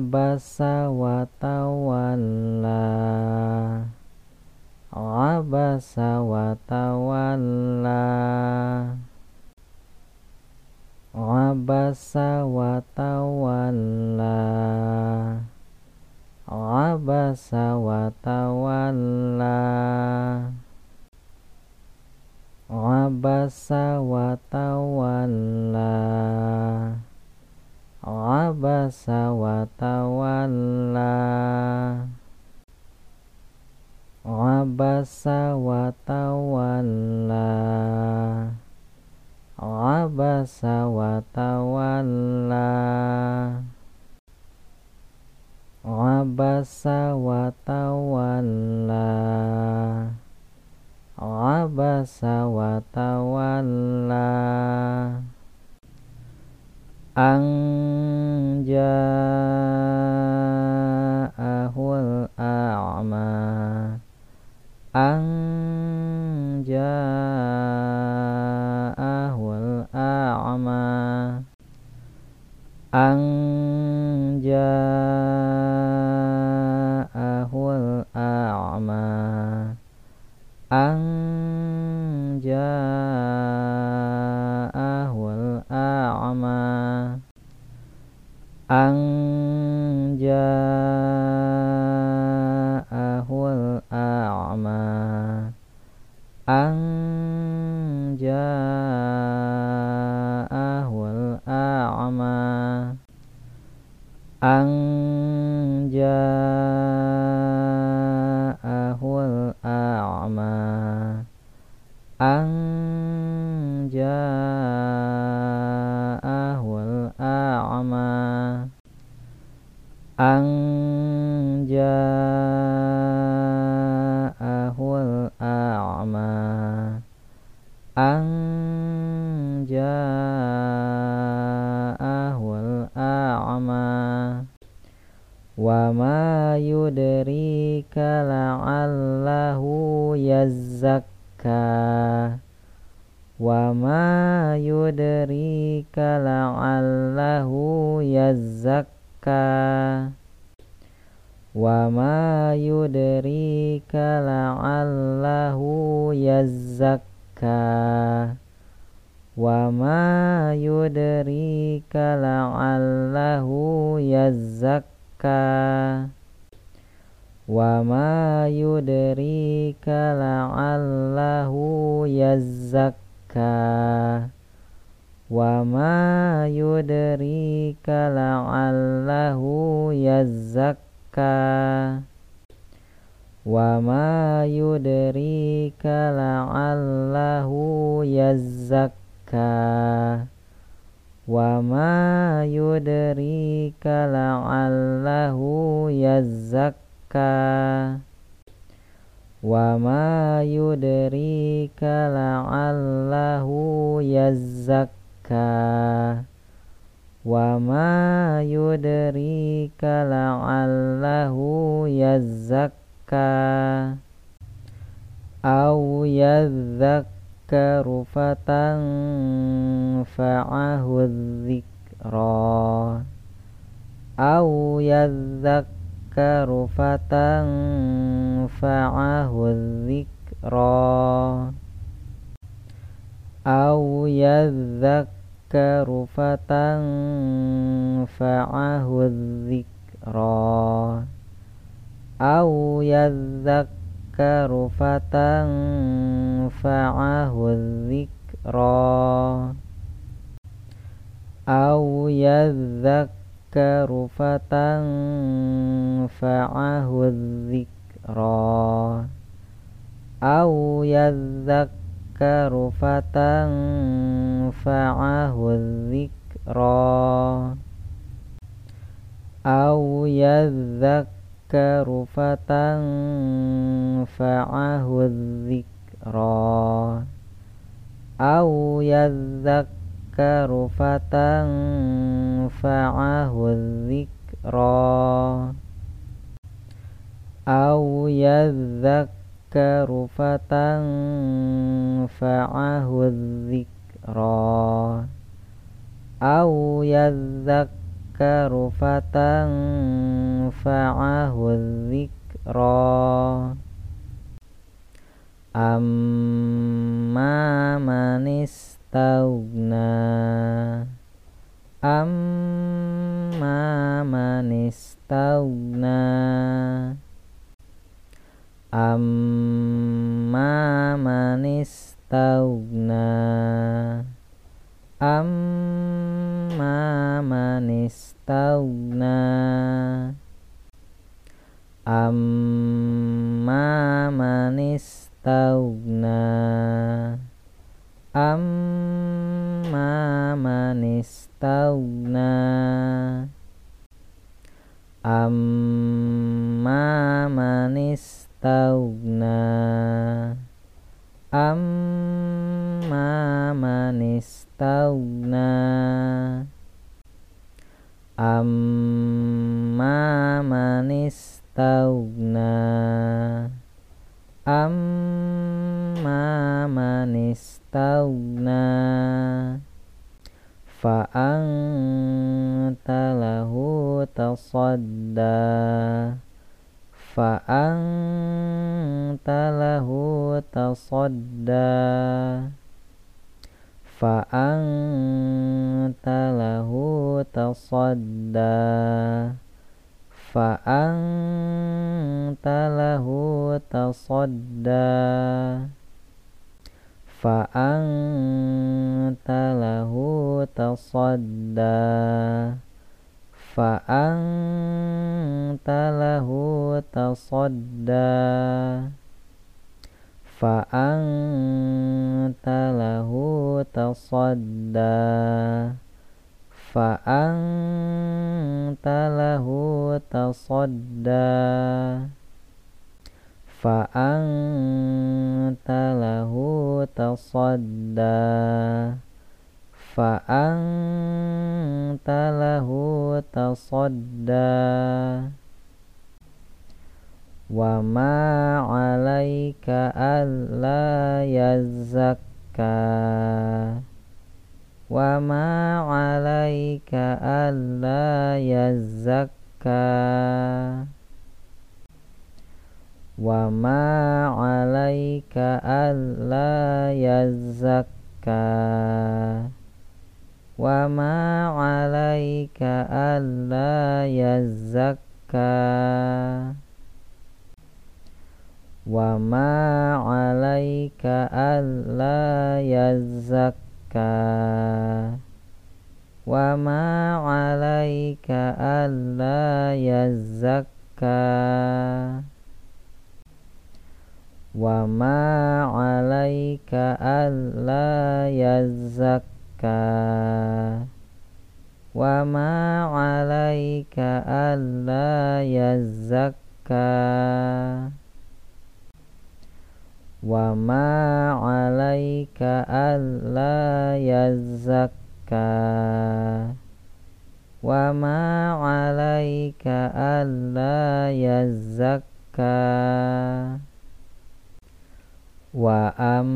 abasa wa tawalla. Abasa wa tawalla. Abasa wa tawalla. Abasa wa tawalla. Abasa wa tawalla abasa wa tawalla. Abasa wa tawalla. Abasa wa tawalla. Abasa wa tawalla. Abasa wa tawalla anja uh, yudrika la'allahu yazzakka. Wa ma yudrika la'allahu yazzakka. Wa ma yudrika la'allahu yazzakka. Wa ma yudrika la'allahu yazzakka wa ma yudrika la'allahu yazzakka. Wa ma yudrika la'allahu yazzakka. Wa ma yudrika la'allahu yazzakka wa ma yudrika la'allahu yazzakka au yadzakkaru fatanfa'ahu dzikra au yadzakkaru fatanfa'ahu dzikra au yadhakkaru fatanfa'ahu dzikra aw yadhakkaru fatanfa'ahu au aw yadhakkaru fatanfa'ahu dhikra aw yadhakkaru fatanfa'ahu yanfa'ahu dhikra aw yadhakkaru fatan fa'ahu dhikra aw yadhakkaru fatan fa'ahu dhikra aw yadhakkaru fatan fa'ahu dhikra khasran aw yadhakkaru fatan fa'ahu dhikra amma manistawna. Amma manistawna. Amma manistawna istaghna amma man istaghna amma man istaghna amma man istaghna amma man istaghna amma man istaghna amma man istaghna amma man fa anta lahu tasadda fa'anta lahu tasadda. Fa'anta lahu tasadda. Fa'anta lahu tasadda. Fa'anta lahu tasadda. Fa'anta Talahu lahu tasadda. Fa anta lahu tasadda. Fa anta lahu tasadda. Fa anta lahu tasadda. Fa anta lahu tasadda. وما عليك ألا يزكى وما عليك ألا يزكى وما عليك ألا يزكى وما عليك ألا يزكى وما عليك ألا يزكى وما عليك ألا يزكى وما عليك ألا يزكى وما عليك ألا يزكى wa ma 'alaika alla yazakka wa ma 'alaika alla yazakka wa amma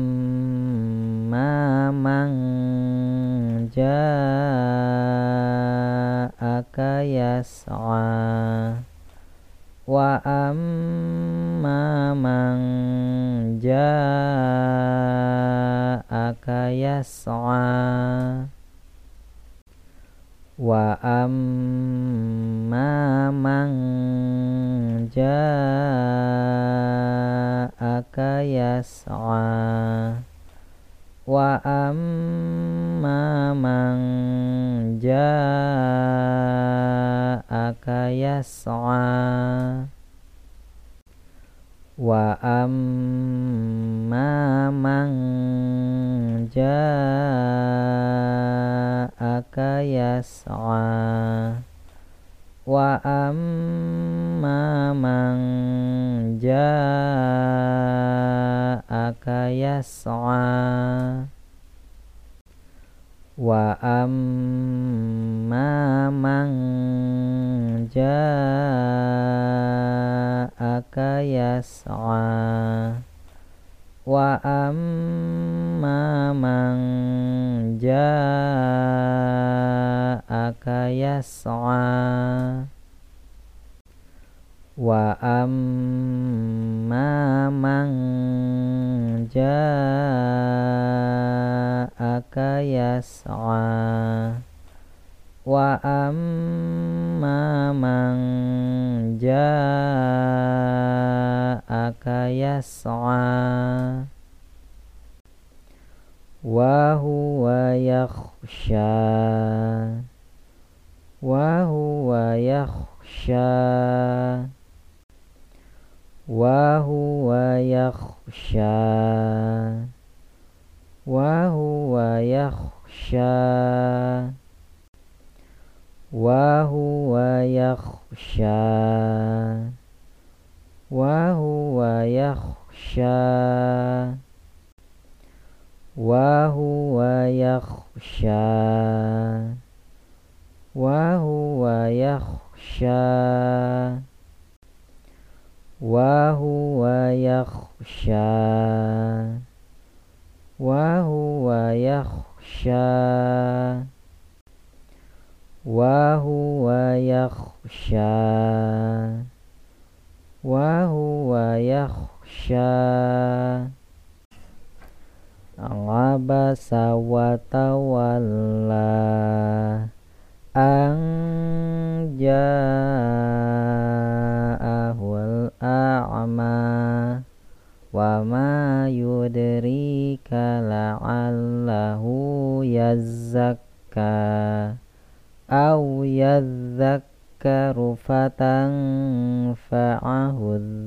man ja'aka yas'a wa amma man ja'aka yas'a. Wa amma man ja'aka yas'a. Wa amma man ja'aka yas'a wa amma man ja'aka yas'a wa amma man ja'aka yas'a wa amma man ja'aka yas'a wa amma man ja'aka yas'a wa amma man ja'aka yas'a wa amma man ja'aka yas'a wa huwa yakhsha wa huwa yakhsha wa huwa yakhsha wa huwa yakhsha وهو يخشى وهو يخشى وهو يخشى وهو يخشى وهو يخشى وهو يخشى. وهو يخشى وهو يخشى.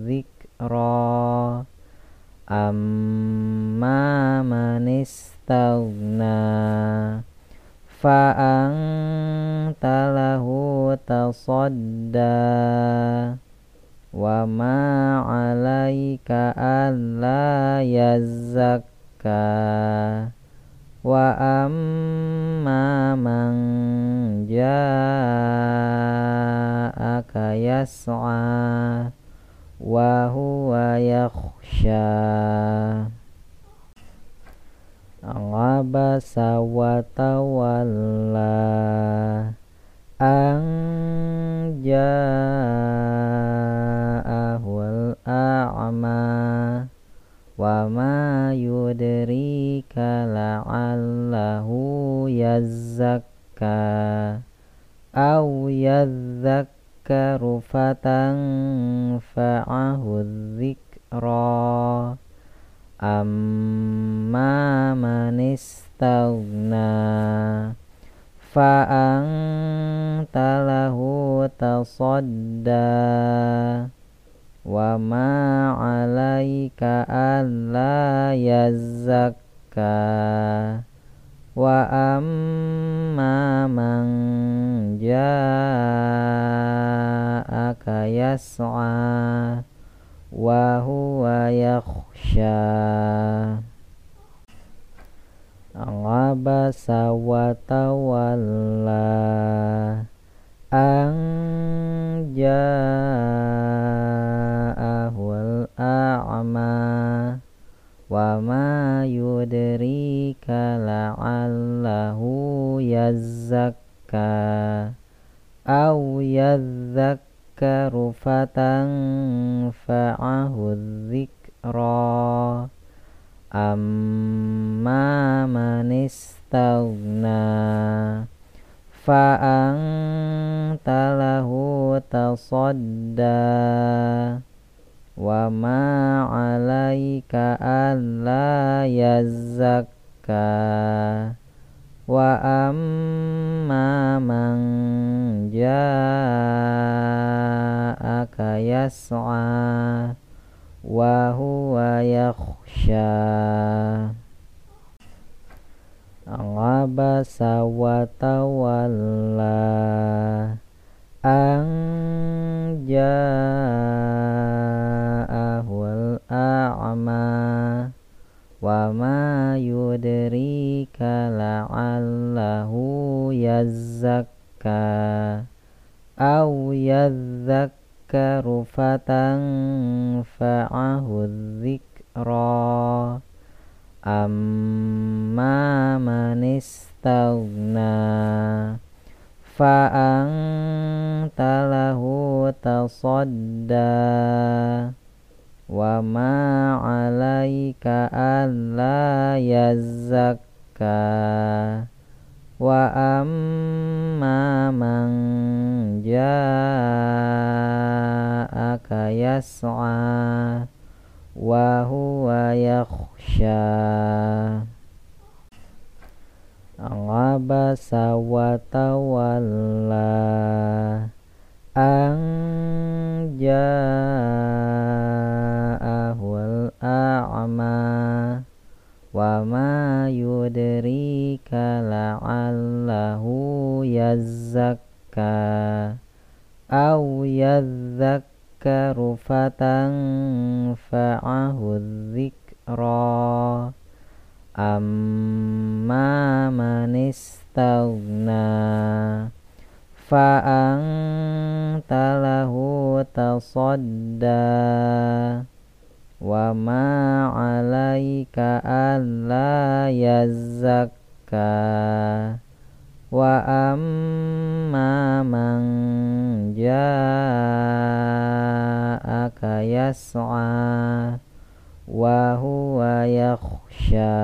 Dzikra amma man istaghna fa'anta lahu tasadda wa ma 'alaika alla yazzakka wa amma man ja'aka yas'a wa huwa yakhsha. Abasa wa tawalla. An ja'ahul a'ma wa ma yudrika la'allahu yazzakka. Aw yadzakka yadhakkaru fatanfa'ahu dzikra amma man istaghna fa'anta lahu tasadda wa ma 'alaika alla yazzakka wa amma man ja'aka yas'a wa huwa yakhsha. Abasa wa tawalla an ja'ahul yudrika la'allahu yazzakka aw yadzakkaru fatanfa'ahu dzikra amma man istaghna fa'anta lahu tasadda wa ma 'alaika alla yazzakka. Wa amma man ja'aka yas'a wa huwa yakhsha. Abasa wa tawalla an ja'ahul wa ma yudrika la'allahu yazzakka aw yadzakkaru fatanfa'ahu dzikra amma man istaghna wa ma 'alaika an la yazzakka. Wa amma man ja'aka yas'a wa huwa yakhsha. Abasa wa tawalla yudrika la'allahu yazzakka Aw yadzakkaru fatanfa'ahu dzikra amma man istaghna fa anta lahu tasadda wa ma 'alaika alla yazakka wa amma man ja'aka yas'a wa huwa yakhsha